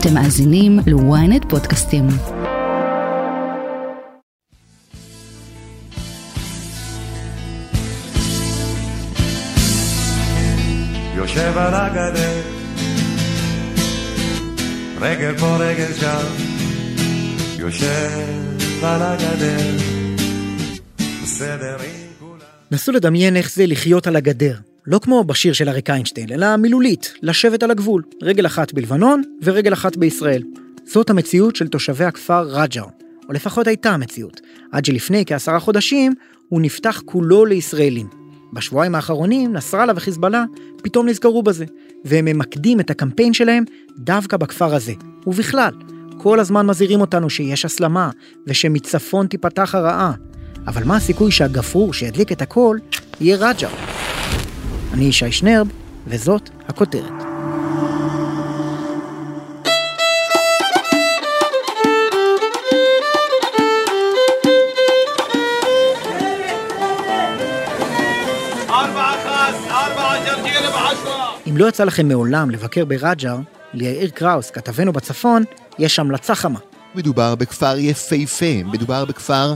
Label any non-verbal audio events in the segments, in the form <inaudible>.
אתם מאזינים ל-ynet פודקאסטים. יושב על הגדר, רגל פה רגל שם, יושב על הגדר, בסדר עם כולם. נסו לדמיין איך זה לחיות על הגדר. לא כמו בשיר של אריק איינשטיין, אלא מילולית, לשבת על הגבול. רגל אחת בלבנון ורגל אחת בישראל. זאת המציאות של תושבי הכפר רג'ר, או לפחות הייתה המציאות, עד שלפני כעשרה חודשים הוא נפתח כולו לישראלים. בשבועיים האחרונים נסראללה וחיזבאללה פתאום נזכרו בזה, והם ממקדים את הקמפיין שלהם דווקא בכפר הזה. ובכלל, כל הזמן מזהירים אותנו שיש הסלמה, ושמצפון תיפתח הרעה. אבל מה הסיכוי שהגפרור שידליק את הכל יהיה רג'ר? אני ישי שנרב, וזאת הכותרת. אם לא יצא לכם מעולם לבקר ברג'ר, ליאיר קראוס, כתבנו בצפון, יש המלצה חמה. מדובר בכפר יפהפה, מדובר בכפר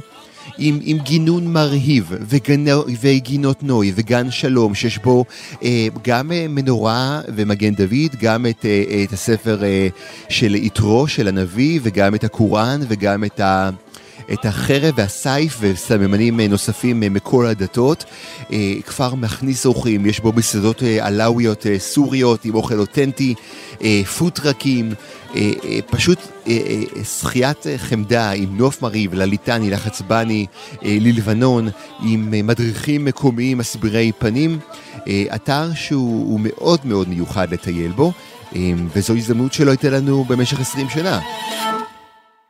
עם, עם גינון מרהיב וגנו, וגינות נוי וגן שלום שיש בו אה, גם אה, מנורה ומגן דוד, גם את, אה, את הספר אה, של יתרו של הנביא וגם את הקוראן וגם את ה... את החרב והסייף וסממנים אה, נוספים אה, מכל הדתות. אה, כפר מכניס אורחים, יש בו מסעדות עלאוויות סוריות עם אוכל אותנטי, פוטרקים, פשוט שחיית חמדה עם נוף מרהיב, לליטני, לחצבני, ללבנון, עם מדריכים מקומיים מסבירי פנים. אתר שהוא הוא מאוד מאוד מיוחד לטייל בו, וזו הזדמנות שלא הייתה לנו במשך 20 שנה.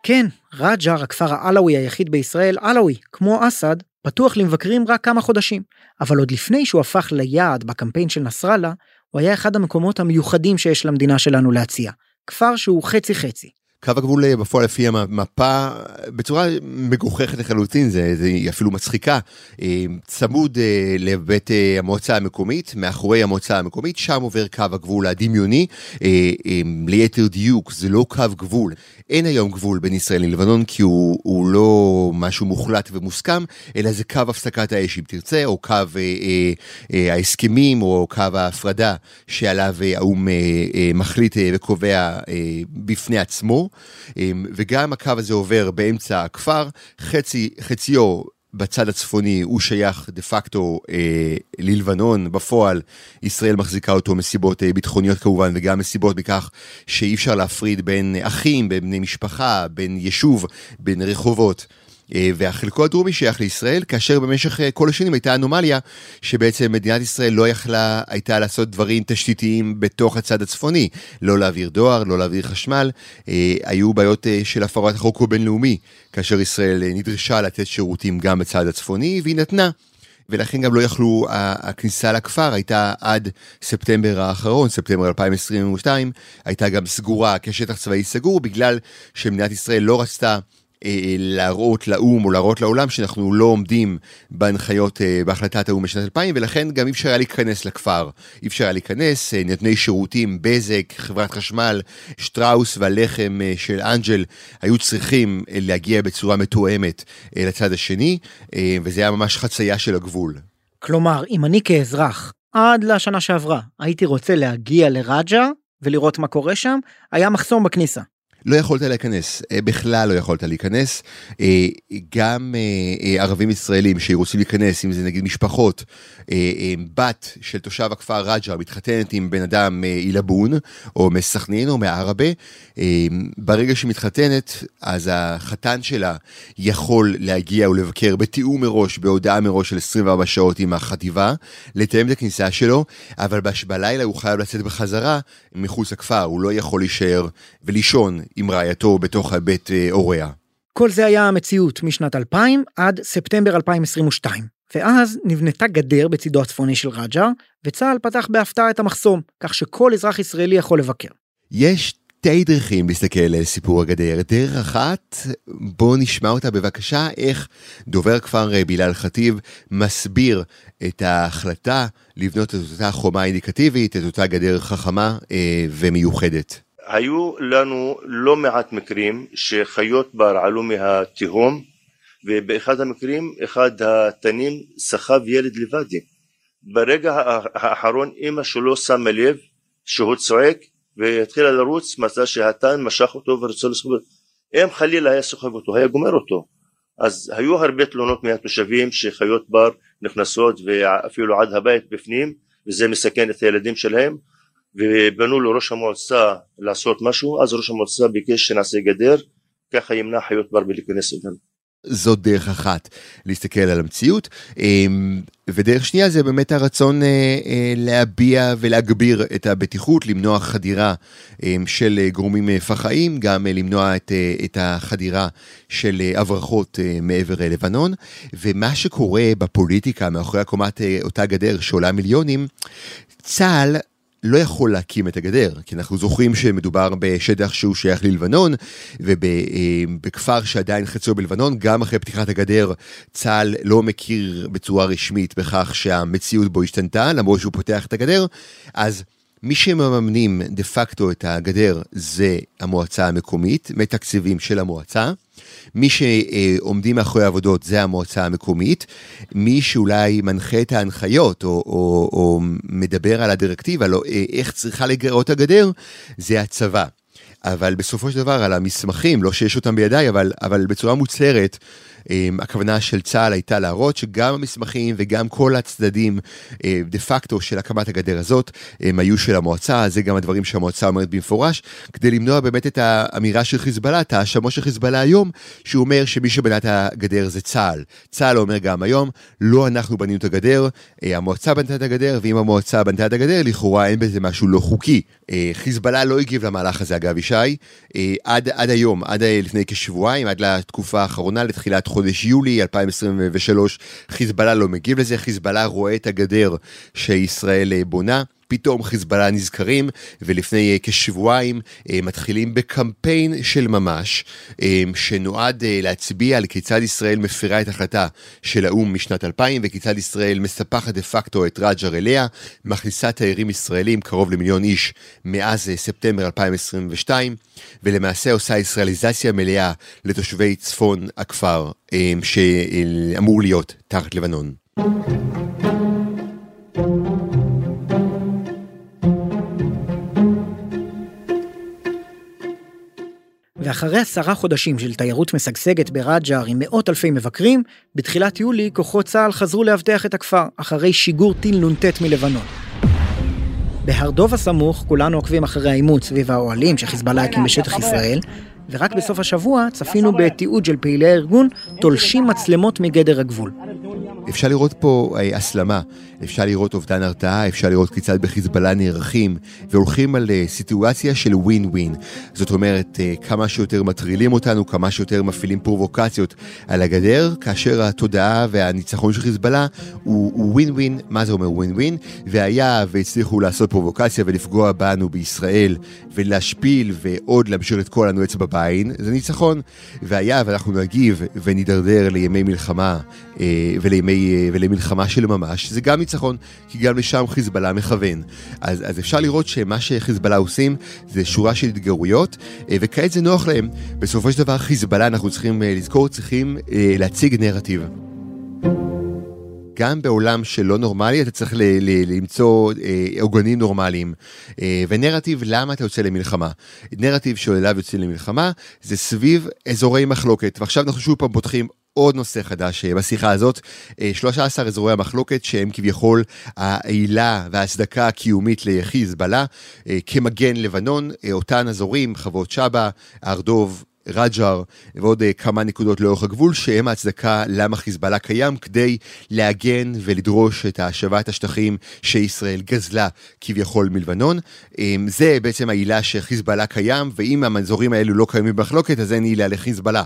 כן, רג'ר, הכפר העלאווי היחיד בישראל, עלאווי, כמו אסד, פתוח למבקרים רק כמה חודשים. אבל עוד לפני שהוא הפך ליעד בקמפיין של נסראללה, הוא היה אחד המקומות המיוחדים שיש למדינה שלנו להציע. כפר שהוא חצי חצי. קו הגבול אה, בפועל לפי המפה בצורה מגוחכת לחלוטין, זה, זה אפילו מצחיקה, אה, צמוד אה, לבית המועצה המקומית, מאחורי המועצה המקומית, שם עובר קו הגבול הדמיוני, ליתר דיוק זה לא קו גבול, אין היום גבול בין ישראל ללבנון כי הוא, הוא לא משהו מוחלט ומוסכם, אלא זה קו הפסקת האש אם תרצה, או קו ההסכמים, או קו ההפרדה שעליו האו"ם מחליט וקובע בפני עצמו. אמ, וגם הקו הזה עובר באמצע הכפר, חצי, חציו בצד הצפוני הוא שייך דה פקטו אה, ללבנון, בפועל ישראל מחזיקה אותו מסיבות אה, ביטחוניות כמובן וגם מסיבות בכך שאי אפשר להפריד בין אחים, בין בני משפחה, בין יישוב, בין רחובות. אה, והחלקו הדרומי שייך לישראל, כאשר במשך אה, כל השנים הייתה אנומליה שבעצם מדינת ישראל לא יכלה, הייתה לעשות דברים תשתיתיים בתוך הצד הצפוני, לא להעביר דואר, לא להעביר חשמל, אה, היו בעיות של הפרת החוק הבינלאומי, כאשר ישראל נדרשה לתת שירותים גם בצד הצפוני, והיא נתנה. ולכן גם לא יכלו, הכניסה לכפר הייתה עד ספטמבר האחרון, ספטמבר 2022, הייתה גם סגורה כשטח צבאי סגור, בגלל שמדינת ישראל לא רצתה להראות לאו"ם או להראות לעולם שאנחנו לא עומדים בהנחיות אה, בהחלטת האו"ם משנת 2000 ולכן גם אי אפשר היה להיכנס לכפר. אי אפשר היה להיכנס, אה, נותני שירותים, בזק, חברת חשמל, שטראוס והלחם של אנג'ל היו צריכים להגיע בצורה מתואמת לצד השני וזה היה ממש חצייה של הגבול. כלומר, אם אני כאזרח, עד לשנה שעברה, הייתי רוצה להגיע לרג'ה ולראות מה קורה שם, היה מחסום בכניסה. לא יכולת להיכנס, אה, בכלל לא יכולת להיכנס. אה, גם אה, ערבים ישראלים שרוצים להיכנס, אם זה נגיד משפחות, בת של תושב הכפר רג'ה מתחתנת עם בן אדם מעילבון, או מסכנין או מערבה, ברגע שהיא מתחתנת, אז החתן שלה יכול להגיע ולבקר בתיאום מראש, בהודעה מראש של 24 שעות עם החטיבה, לתאם את הכניסה שלו, אבל בלילה הוא חייב לצאת בחזרה מחוץ לכפר, הוא לא יכול להישאר ולישון עם רעייתו בתוך בית אה, הוריה. כל זה היה המציאות משנת 2000 עד ספטמבר 2022. ואז נבנתה גדר בצידו הצפוני של רג'ר, וצה"ל פתח בהפתעה את המחסום, כך שכל אזרח ישראלי יכול לבקר. יש שתי דרכים להסתכל על סיפור הגדר. דרך אחת, בואו נשמע אותה בבקשה, איך דובר כפר אה, בילאל חטיב מסביר את ההחלטה לבנות את אותה חומה אינדיקטיבית, את אותה גדר חכמה אה, ומיוחדת. היו לנו לא מעט מקרים שחיות בר עלו מהתהום ובאחד המקרים אחד התנים סחב ילד לבדי. ברגע האחרון אמא שלו שמה לב שהוא צועק והתחילה לרוץ מצא שהתן משך אותו ורצה לסחוב אותו. אם חלילה היה סוחב אותו היה גומר אותו. אז היו הרבה תלונות מהתושבים שחיות בר נכנסות ואפילו עד הבית בפנים וזה מסכן את הילדים שלהם ופנו לראש המועצה לעשות משהו אז ראש המועצה ביקש שנעשה גדר ככה ימנע חיות בר מלהיכנס אלינו. זאת דרך אחת להסתכל על המציאות אמ, ודרך שנייה זה באמת הרצון אה, אה, להביע ולהגביר את הבטיחות למנוע חדירה אמ, של גורמים פח"עים גם אה, למנוע את, את החדירה של הברחות מעבר לבנון ומה שקורה בפוליטיקה מאחורי הקומת אותה גדר שעולה מיליונים צה"ל לא יכול להקים את הגדר, כי אנחנו זוכרים שמדובר בשטח שהוא שייך ללבנון, ובכפר שעדיין חציו בלבנון, גם אחרי פתיחת הגדר, צה"ל לא מכיר בצורה רשמית בכך שהמציאות בו השתנתה, למרות שהוא פותח את הגדר, אז מי שמממנים דה פקטו את הגדר זה המועצה המקומית, מתקציבים של המועצה. מי שעומדים מאחורי העבודות זה המועצה המקומית, מי שאולי מנחה את ההנחיות או, או, או מדבר על הדירקטיבה, לא, איך צריכה לגרות הגדר, זה הצבא. אבל בסופו של דבר על המסמכים, לא שיש אותם בידיי, אבל, אבל בצורה מוצהרת, אמ, הכוונה של צה"ל הייתה להראות שגם המסמכים וגם כל הצדדים אה, דה פקטו של הקמת הגדר הזאת הם היו של המועצה, זה גם הדברים שהמועצה אומרת במפורש, כדי למנוע באמת את האמירה של חיזבאללה, את ההאשמות של חיזבאללה היום, שהוא אומר שמי שבנה את הגדר זה צה"ל. צה"ל אומר גם היום, לא אנחנו בנינו את הגדר, אה, המועצה בנתה את הגדר, ואם המועצה בנתה את הגדר, לכאורה אין בזה משהו לא חוקי. אה, חיזבאללה לא הגיב למהלך הזה אגב, ישי, עד, עד היום, עד לפני כשבועיים, עד לתקופה האחרונה, לתחילת חודש יולי 2023, חיזבאללה לא מגיב לזה, חיזבאללה רואה את הגדר שישראל אה, בונה. פתאום חיזבאללה נזכרים, ולפני uh, כשבועיים uh, מתחילים בקמפיין של ממש, uh, שנועד להצביע על כיצד ישראל מפירה את החלטה של האו"ם משנת 2000, וכיצד ישראל מספחת דה פקטו את רג'ר אליה, מכניסה תיירים ישראלים, קרוב למיליון איש, מאז ספטמבר 2022, ולמעשה עושה ישראליזציה מלאה לתושבי צפון הכפר, שאמור להיות תחת לבנון. ואחרי עשרה חודשים של תיירות משגשגת ברג'ר עם מאות אלפי מבקרים, בתחילת יולי כוחות צה"ל חזרו לאבטח את הכפר, אחרי שיגור טיל נ"ט מלבנון. בהר דוב הסמוך כולנו עוקבים אחרי העימות סביב האוהלים שחיזבאללה הקים בשטח ישראל, ורק בסוף השבוע צפינו בתיעוד של פעילי הארגון תולשים מצלמות מגדר הגבול. אפשר לראות פה אה, הסלמה, אפשר לראות אובדן הרתעה, אפשר לראות כיצד בחיזבאללה נערכים והולכים על אה, סיטואציה של ווין ווין. זאת אומרת, אה, כמה שיותר מטרילים אותנו, כמה שיותר מפעילים פרובוקציות על הגדר, כאשר התודעה והניצחון של חיזבאללה הוא ווין ווין, מה זה אומר ווין ווין? והיה והצליחו לעשות פרובוקציה ולפגוע בנו בישראל ולהשפיל ועוד להמשיך לתקוע לנו אצבע בעין, זה ניצחון. והיה ואנחנו נגיב ונידרדר לימי מלחמה ולימי, ולמלחמה של ממש, זה גם ניצחון, כי גם לשם חיזבאללה מכוון. אז, אז אפשר לראות שמה שחיזבאללה עושים זה שורה של התגרויות, אה, וכעת זה נוח להם. בסופו של דבר חיזבאללה, אנחנו צריכים אה, לזכור, צריכים אה, להציג נרטיב. גם בעולם שלא נורמלי אתה צריך ל- ל- למצוא אה, עוגנים נורמליים. אה, ונרטיב למה אתה יוצא למלחמה. נרטיב שאליו יוצאים למלחמה זה סביב אזורי מחלוקת. ועכשיו אנחנו שוב פעם פותחים עוד נושא חדש אה, בשיחה הזאת, 13 אה, אזורי המחלוקת שהם כביכול העילה וההצדקה הקיומית לחיזבאללה אה, כמגן לבנון, אותן אזורים, חוות שבא, הר דוב, רג'ר ועוד uh, כמה נקודות לאורך הגבול שהם ההצדקה למה חיזבאללה קיים כדי להגן ולדרוש את השבת השטחים שישראל גזלה כביכול מלבנון. Um, זה בעצם העילה שחיזבאללה קיים ואם האזורים האלו לא קיימים במחלוקת אז אין עילה לחיזבאללה.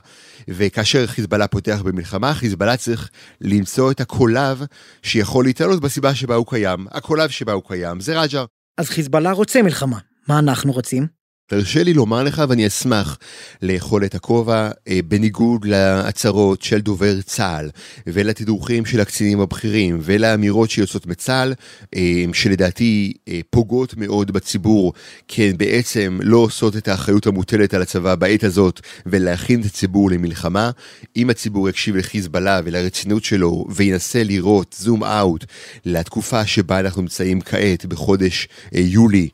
וכאשר חיזבאללה פותח במלחמה חיזבאללה צריך למצוא את הקולב שיכול להתעלות בסיבה שבה הוא קיים. הקולב שבה הוא קיים זה רג'ר. אז חיזבאללה רוצה מלחמה. מה אנחנו רוצים? תרשה לי לומר לך ואני אשמח לאכול את הכובע אה, בניגוד להצהרות של דובר צה"ל ולתדרוכים של הקצינים הבכירים ולאמירות שיוצאות מצה"ל אה, שלדעתי אה, פוגעות מאוד בציבור כי הן בעצם לא עושות את האחריות המוטלת על הצבא בעת הזאת ולהכין את הציבור למלחמה. אם הציבור יקשיב לחיזבאללה ולרצינות שלו וינסה לראות זום אאוט לתקופה שבה אנחנו נמצאים כעת בחודש יולי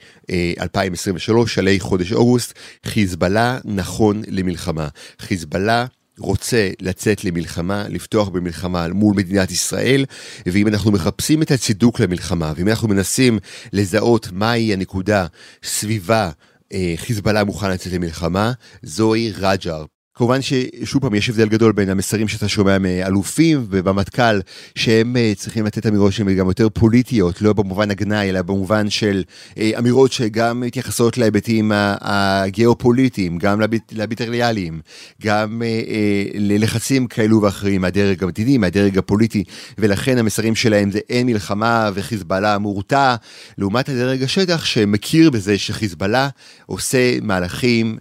2023, אה, שלהי חודש אוגוסט, חיזבאללה נכון למלחמה. חיזבאללה רוצה לצאת למלחמה, לפתוח במלחמה מול מדינת ישראל, ואם אנחנו מחפשים את הצידוק למלחמה, ואם אנחנו מנסים לזהות מהי הנקודה סביבה אה, חיזבאללה מוכן לצאת למלחמה, זוהי רג'ר, כמובן ששוב פעם יש הבדל גדול בין המסרים שאתה שומע מאלופים ובמטכ"ל שהם אה, צריכים לתת אמירות שהן גם יותר פוליטיות, לא במובן הגנאי אלא במובן של אה, אמירות שגם מתייחסות להיבטים הגיאופוליטיים, גם לביטריאליים, גם אה, ללחצים כאלו ואחרים מהדרג המדיני, מהדרג הפוליטי, ולכן המסרים שלהם זה אין מלחמה וחיזבאללה מורתע, לעומת הדרג השטח שמכיר בזה שחיזבאללה עושה מהלכים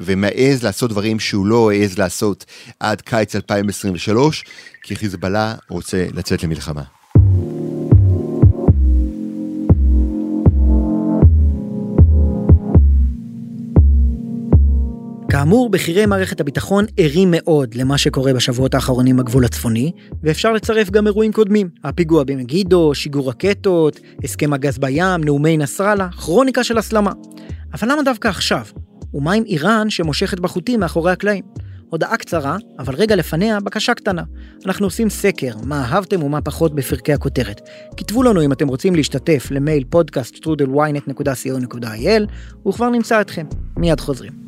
ומעז לעשות דברים שהוא לא העז לעשות עד קיץ 2023, כי חיזבאללה רוצה לצאת למלחמה. כאמור, בכירי מערכת הביטחון ערים מאוד למה שקורה בשבועות האחרונים בגבול הצפוני, ואפשר לצרף גם אירועים קודמים. הפיגוע במגידו, שיגור רקטות, הסכם הגז בים, נאומי נסראללה, כרוניקה של הסלמה. אבל למה דווקא עכשיו? ומה עם איראן שמושכת בחוטים מאחורי הקלעים? הודעה קצרה, אבל רגע לפניה בקשה קטנה. אנחנו עושים סקר, מה אהבתם ומה פחות בפרקי הכותרת. כתבו לנו אם אתם רוצים להשתתף למייל פודקאסט strudelwynet.co.il וכבר נמצא אתכם. מיד חוזרים.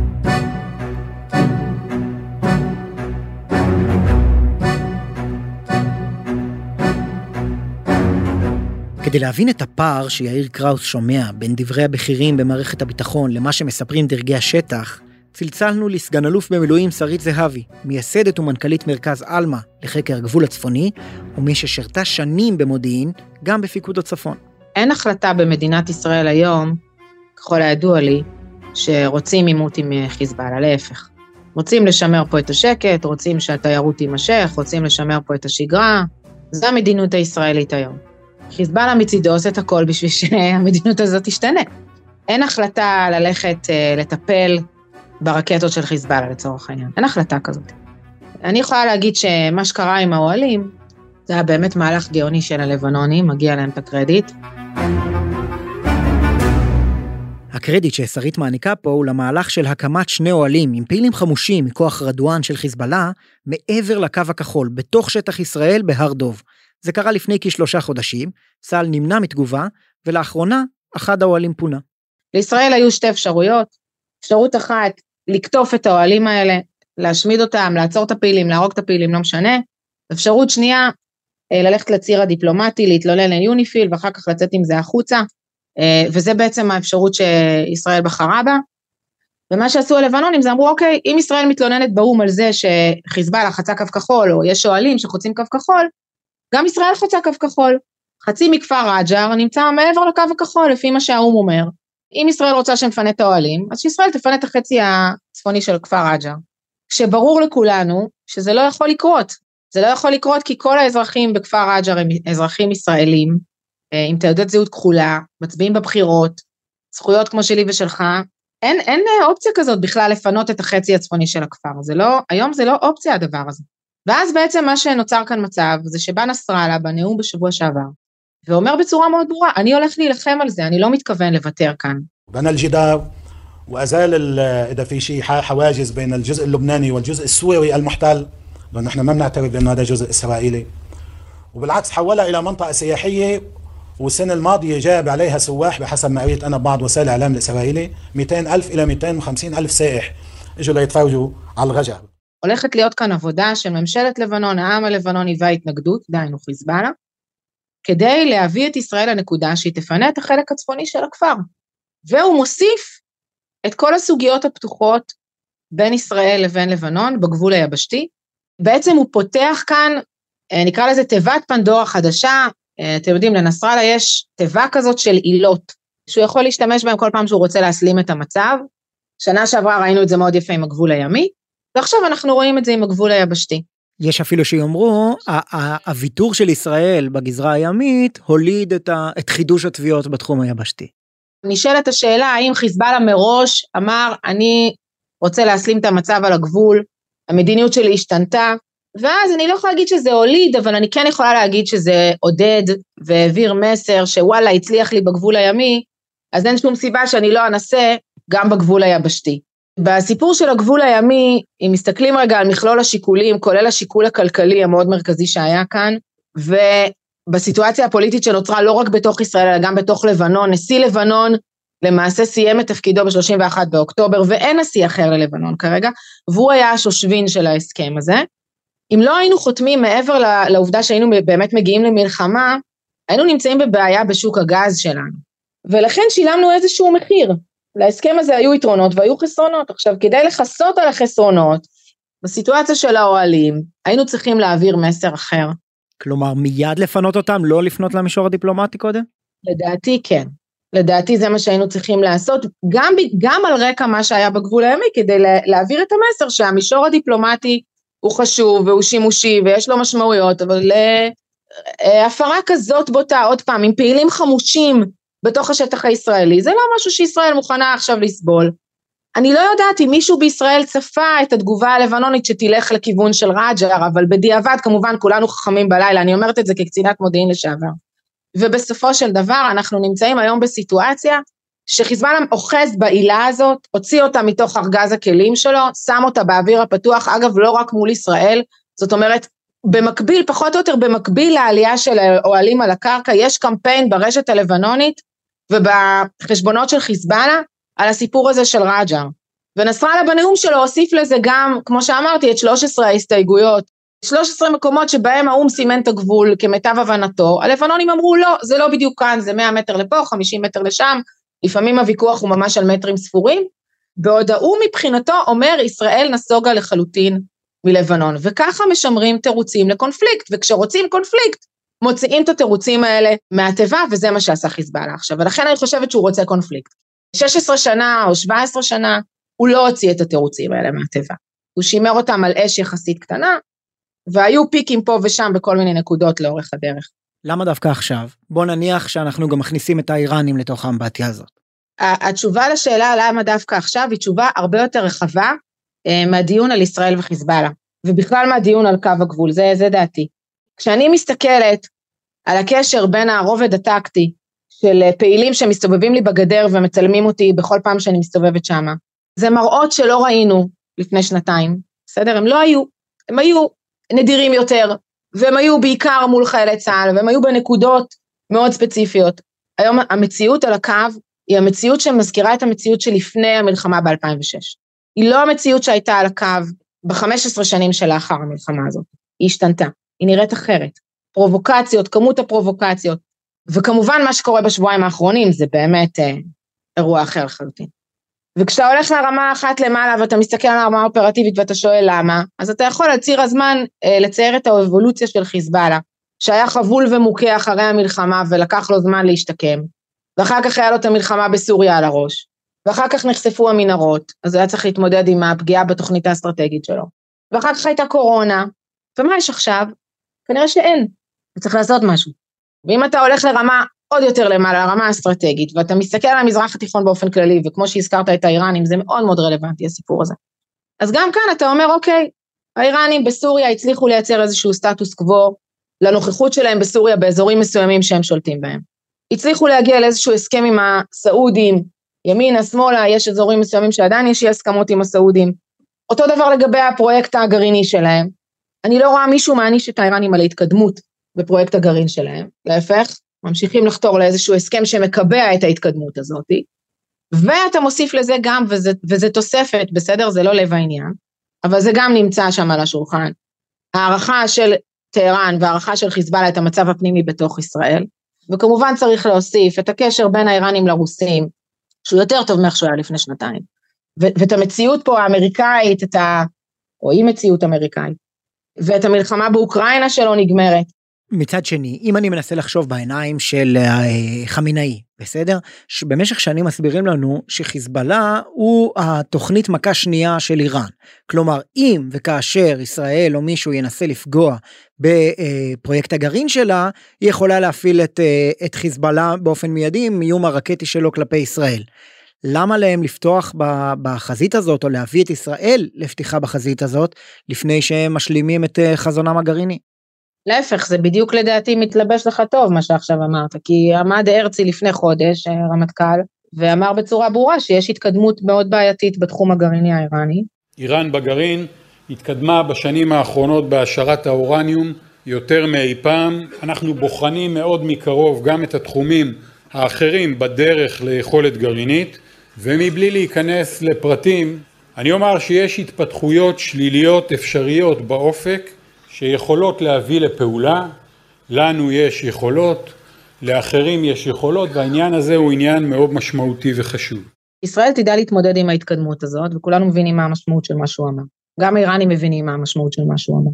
כדי להבין את הפער שיאיר קראוס שומע בין דברי הבכירים במערכת הביטחון למה שמספרים דרגי השטח, צלצלנו לסגן אלוף במילואים שרית זהבי, מייסדת ומנכ"לית מרכז עלמה לחקר הגבול הצפוני, ומי ששירתה שנים במודיעין, גם בפיקוד הצפון. אין החלטה במדינת ישראל היום, ככל הידוע לי, שרוצים עימות עם חיזבאללה, להפך. רוצים לשמר פה את השקט, רוצים שהתיירות תימשך, רוצים לשמר פה את השגרה, זו המדיניות הישראלית היום. חיזבאללה מצידו עושה את הכל בשביל <laughs> שהמדיניות הזאת תשתנה. אין החלטה ללכת uh, לטפל ברקטות של חיזבאללה לצורך העניין, אין החלטה כזאת. אני יכולה להגיד שמה שקרה עם האוהלים, זה היה באמת מהלך גאוני של הלבנונים, מגיע להם את הקרדיט. הקרדיט ששרית מעניקה פה הוא למהלך של הקמת שני אוהלים עם פעילים חמושים מכוח רדואן של חיזבאללה, מעבר לקו הכחול, בתוך שטח ישראל בהר דוב. זה קרה לפני כשלושה חודשים, צה"ל נמנע מתגובה, ולאחרונה אחד האוהלים פונה. לישראל היו שתי אפשרויות. אפשרות אחת, לקטוף את האוהלים האלה, להשמיד אותם, לעצור את הפעילים, להרוג את הפעילים, לא משנה. אפשרות שנייה, אה, ללכת לציר הדיפלומטי, להתלונן ליוניפיל ואחר כך לצאת עם זה החוצה, אה, וזה בעצם האפשרות שישראל בחרה בה. ומה שעשו הלבנונים זה אמרו, אוקיי, אם ישראל מתלוננת באו"ם על זה שחיזבאללה חצה קו כחול, או יש אוהלים שחוצים קו כחול, גם ישראל חוצה קו כחול. חצי מכפר רג'ר נמצא מעבר לקו הכחול, לפי מה שהאו"ם אומר. אם ישראל רוצה שנפנה את האוהלים, אז שישראל תפנה את החצי הצפוני של כפר רג'ר. שברור לכולנו שזה לא יכול לקרות. זה לא יכול לקרות כי כל האזרחים בכפר רג'ר הם אזרחים ישראלים, אה, עם תעודת זהות כחולה, מצביעים בבחירות, זכויות כמו שלי ושלך. אין, אין אופציה כזאת בכלל לפנות את החצי הצפוני של הכפר. זה לא, היום זה לא אופציה הדבר הזה. ואז בעצם מה שנוצר כאן מצב זה שבא נסראללה בנאום בשבוע שעבר, ואומר בצורה מאוד ברורה, אני הולך להילחם על זה, אני לא מתכוון לוותר כאן. بنى الجدار وازال اذا في شيء حواجز بين الجزء اللبناني والجزء السوري المحتل لانه نحن ما بنعترف بانه هذا جزء اسرائيلي وبالعكس حولها الى منطقه سياحيه والسنه الماضيه جاب عليها سواح بحسب ما قريت انا ببعض وسائل الاعلام الاسرائيلي 200 الف الى 250 الف سائح اجوا ليتفاوجوا على الغجر הולכת להיות כאן עבודה של ממשלת לבנון, העם הלבנוני וההתנגדות, דהיינו חיזבאללה, כדי להביא את ישראל לנקודה שהיא תפנה את החלק הצפוני של הכפר. והוא מוסיף את כל הסוגיות הפתוחות בין ישראל לבין לבנון בגבול היבשתי. בעצם הוא פותח כאן, אה, נקרא לזה תיבת פנדורה חדשה, אה, אתם יודעים, לנסראללה יש תיבה כזאת של עילות, שהוא יכול להשתמש בהן כל פעם שהוא רוצה להסלים את המצב. שנה שעברה ראינו את זה מאוד יפה עם הגבול הימי, ועכשיו אנחנו רואים את זה עם הגבול היבשתי. יש אפילו שיאמרו, הוויתור של ישראל בגזרה הימית הוליד את, ה, את חידוש התביעות בתחום היבשתי. נשאלת השאלה האם חיזבאללה מראש אמר, אני רוצה להסלים את המצב על הגבול, המדיניות שלי השתנתה, ואז אני לא יכולה להגיד שזה הוליד, אבל אני כן יכולה להגיד שזה עודד והעביר מסר שוואלה, הצליח לי בגבול הימי, אז אין שום סיבה שאני לא אנסה גם בגבול היבשתי. בסיפור של הגבול הימי, אם מסתכלים רגע על מכלול השיקולים, כולל השיקול הכלכלי המאוד מרכזי שהיה כאן, ובסיטואציה הפוליטית שנוצרה לא רק בתוך ישראל, אלא גם בתוך לבנון, נשיא לבנון למעשה סיים את תפקידו ב-31 באוקטובר, ואין נשיא אחר ללבנון כרגע, והוא היה השושבין של ההסכם הזה. אם לא היינו חותמים מעבר לעובדה שהיינו באמת מגיעים למלחמה, היינו נמצאים בבעיה בשוק הגז שלנו. ולכן שילמנו איזשהו מחיר. להסכם הזה היו יתרונות והיו חסרונות. עכשיו, כדי לכסות על החסרונות, בסיטואציה של האוהלים, היינו צריכים להעביר מסר אחר. כלומר, מיד לפנות אותם, לא לפנות למישור הדיפלומטי קודם? לדעתי כן. לדעתי זה מה שהיינו צריכים לעשות, גם, גם על רקע מה שהיה בגבול הימי, כדי להעביר את המסר שהמישור הדיפלומטי הוא חשוב והוא שימושי ויש לו משמעויות, אבל אה, הפרה כזאת בוטה, עוד פעם, עם פעילים חמושים בתוך השטח הישראלי, זה לא משהו שישראל מוכנה עכשיו לסבול. אני לא יודעת אם מישהו בישראל צפה את התגובה הלבנונית שתלך לכיוון של רג'ר, אבל בדיעבד כמובן כולנו חכמים בלילה, אני אומרת את זה כקצינת מודיעין לשעבר. ובסופו של דבר אנחנו נמצאים היום בסיטואציה שחיזבאללה אוחז בעילה הזאת, הוציא אותה מתוך ארגז הכלים שלו, שם אותה באוויר הפתוח, אגב לא רק מול ישראל, זאת אומרת במקביל, פחות או יותר במקביל לעלייה של האוהלים על הקרקע, יש קמפיין ברשת הלבנונית ובחשבונות של חיזבאללה על הסיפור הזה של רג'ר. ונסראללה בנאום שלו הוסיף לזה גם, כמו שאמרתי, את 13 ההסתייגויות. 13 מקומות שבהם האו"ם סימן את הגבול כמיטב הבנתו, הלבנונים אמרו לא, זה לא בדיוק כאן, זה 100 מטר לפה, 50 מטר לשם, לפעמים הוויכוח הוא ממש על מטרים ספורים, בעוד האו"ם מבחינתו אומר ישראל נסוגה לחלוטין מלבנון, וככה משמרים תירוצים לקונפליקט, וכשרוצים קונפליקט, מוציאים את התירוצים האלה מהתיבה, וזה מה שעשה חיזבאללה עכשיו, ולכן אני חושבת שהוא רוצה קונפליקט. 16 שנה או 17 שנה, הוא לא הוציא את התירוצים האלה מהתיבה. הוא שימר אותם על אש יחסית קטנה, והיו פיקים פה ושם בכל מיני נקודות לאורך הדרך. למה דווקא עכשיו? בוא נניח שאנחנו גם מכניסים את האיראנים לתוך האמבטיה הזאת. התשובה לשאלה למה דווקא עכשיו היא תשובה הרבה יותר רחבה אה, מהדיון על ישראל וחיזבאללה, ובכלל מהדיון על קו הגבול, זה, זה דעתי. כשאני מסתכלת על הקשר בין הרובד הטקטי של אה, פעילים שמסתובבים לי בגדר ומצלמים אותי בכל פעם שאני מסתובבת שמה, זה מראות שלא ראינו לפני שנתיים, בסדר? הם לא היו, הם היו נדירים יותר, והם היו בעיקר מול חיילי צה"ל, והם היו בנקודות מאוד ספציפיות. היום המציאות על הקו היא המציאות שמזכירה את המציאות שלפני המלחמה ב-2006. היא לא המציאות שהייתה על הקו ב-15 שנים שלאחר המלחמה הזאת, היא השתנתה. היא נראית אחרת. פרובוקציות, כמות הפרובוקציות, וכמובן מה שקורה בשבועיים האחרונים זה באמת אה, אירוע אחר לחלוטין. וכשאתה הולך לרמה אחת למעלה ואתה מסתכל על הרמה האופרטיבית ואתה שואל למה, אז אתה יכול על ציר הזמן אה, לצייר את האבולוציה של חיזבאללה, שהיה חבול ומוכה אחרי המלחמה ולקח לו זמן להשתקם, ואחר כך היה לו את המלחמה בסוריה על הראש, ואחר כך נחשפו המנהרות, אז היה צריך להתמודד עם הפגיעה בתוכנית האסטרטגית שלו, ואחר כך הייתה קורונה, ומה יש עכשיו? כנראה שאין, וצריך לעשות משהו. ואם אתה הולך לרמה עוד יותר למעלה, לרמה האסטרטגית, ואתה מסתכל על המזרח התיכון באופן כללי, וכמו שהזכרת את האיראנים, זה מאוד מאוד רלוונטי הסיפור הזה. אז גם כאן אתה אומר, אוקיי, האיראנים בסוריה הצליחו לייצר איזשהו סטטוס קוו לנוכחות שלהם בסוריה באזורים מסוימים שהם שולטים בהם. הצליחו להגיע לאיזשהו הסכם עם הסעודים, ימינה, שמאלה, יש אזורים מסוימים שעדיין יש אי הסכמות עם הסעודים. אותו דבר לגבי הפרויקט הגרעיני שלהם, אני לא רואה מישהו מעניש את האיראנים על ההתקדמות בפרויקט הגרעין שלהם, להפך, ממשיכים לחתור לאיזשהו הסכם שמקבע את ההתקדמות הזאת, ואתה מוסיף לזה גם, וזה, וזה תוספת, בסדר? זה לא לב העניין, אבל זה גם נמצא שם על השולחן. הערכה של טהרן והערכה של חיזבאללה את המצב הפנימי בתוך ישראל, וכמובן צריך להוסיף את הקשר בין האיראנים לרוסים, שהוא יותר טוב מאיך שהוא היה לפני שנתיים. ו- ואת המציאות פה האמריקאית, את ה... או אי מציאות אמריקאית, ואת המלחמה באוקראינה שלא נגמרת. מצד שני, אם אני מנסה לחשוב בעיניים של אה, חמינאי, בסדר? שבמשך שנים מסבירים לנו שחיזבאללה הוא התוכנית מכה שנייה של איראן. כלומר, אם וכאשר ישראל או מישהו ינסה לפגוע בפרויקט הגרעין שלה, היא יכולה להפעיל את, אה, את חיזבאללה באופן מיידי עם איום הרקטי שלו כלפי ישראל. למה להם לפתוח בחזית הזאת או להביא את ישראל לפתיחה בחזית הזאת לפני שהם משלימים את אה, חזונם הגרעיני? להפך, זה בדיוק לדעתי מתלבש לך טוב מה שעכשיו אמרת, כי עמד הרצי לפני חודש, אה, רמטכ"ל, ואמר בצורה ברורה שיש התקדמות מאוד בעייתית בתחום הגרעיני האיראני. איראן בגרעין התקדמה בשנים האחרונות בהשארת האורניום יותר מאי פעם. אנחנו בוחנים מאוד מקרוב גם את התחומים האחרים בדרך ליכולת גרעינית, ומבלי להיכנס לפרטים, אני אומר שיש התפתחויות שליליות אפשריות באופק שיכולות להביא לפעולה, לנו יש יכולות, לאחרים יש יכולות, והעניין הזה הוא עניין מאוד משמעותי וחשוב. ישראל תדע להתמודד עם ההתקדמות הזאת, וכולנו מבינים מה המשמעות של מה שהוא אמר. גם האיראנים מבינים מה המשמעות של מה שהוא אמר.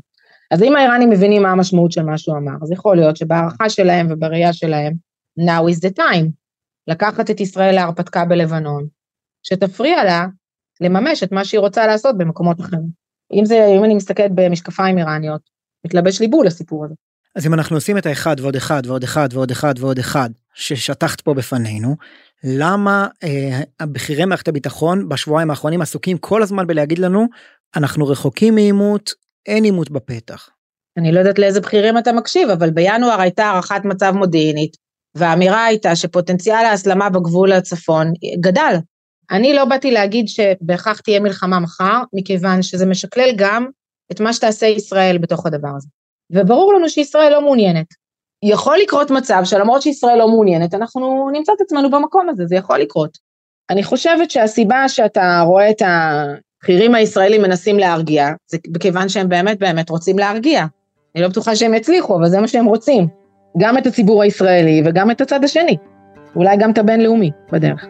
אז אם האיראנים מבינים מה המשמעות של מה שהוא אמר, אז יכול להיות שבהערכה שלהם ובראייה שלהם, now is the time, לקחת את ישראל להרפתקה בלבנון, שתפריע לה לממש את מה שהיא רוצה לעשות במקומות אחרים. אם זה, אם אני מסתכלת במשקפיים איראניות, מתלבש לי בול הסיפור הזה. אז אם אנחנו עושים את האחד ועוד אחד ועוד אחד ועוד אחד ועוד אחד ששטחת פה בפנינו, למה אה, בכירי מערכת הביטחון בשבועיים האחרונים עסוקים כל הזמן בלהגיד לנו, אנחנו רחוקים מעימות, אין עימות בפתח. אני לא יודעת לאיזה בכירים אתה מקשיב, אבל בינואר הייתה הערכת מצב מודיעינית, והאמירה הייתה שפוטנציאל ההסלמה בגבול הצפון גדל. אני לא באתי להגיד שבהכרח תהיה מלחמה מחר, מכיוון שזה משקלל גם את מה שתעשה ישראל בתוך הדבר הזה. וברור לנו שישראל לא מעוניינת. יכול לקרות מצב שלמרות שישראל לא מעוניינת, אנחנו נמצא את עצמנו במקום הזה, זה יכול לקרות. אני חושבת שהסיבה שאתה רואה את הבכירים הישראלים מנסים להרגיע, זה מכיוון שהם באמת באמת רוצים להרגיע. אני לא בטוחה שהם יצליחו, אבל זה מה שהם רוצים. גם את הציבור הישראלי וגם את הצד השני. אולי גם את הבינלאומי בדרך.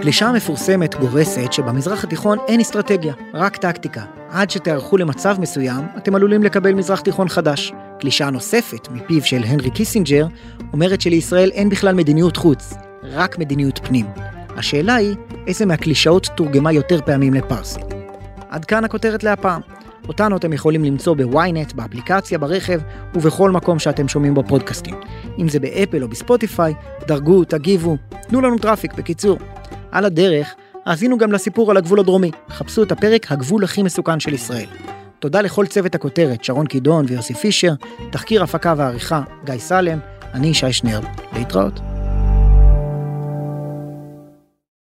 קלישה מפורסמת גורסת שבמזרח התיכון אין אסטרטגיה, רק טקטיקה. עד שתיערכו למצב מסוים, אתם עלולים לקבל מזרח תיכון חדש. קלישה נוספת, מפיו של הנרי קיסינג'ר, אומרת שלישראל אין בכלל מדיניות חוץ, רק מדיניות פנים. השאלה היא, איזה מהקלישאות תורגמה יותר פעמים לפרסית. עד כאן הכותרת להפעם. אותנו אתם יכולים למצוא בוויינט, באפליקציה, ברכב ובכל מקום שאתם שומעים בו פודקאסטים. אם זה באפל או בספוטיפיי, דרגו, תגיבו, תנו לנו traffic, בקיצור. על הדרך, האזינו גם לסיפור על הגבול הדרומי. חפשו את הפרק הגבול הכי מסוכן של ישראל. תודה לכל צוות הכותרת, שרון קידון ויוסי פישר, תחקיר הפקה ועריכה, גיא סלם, אני שי שנר. להתראות.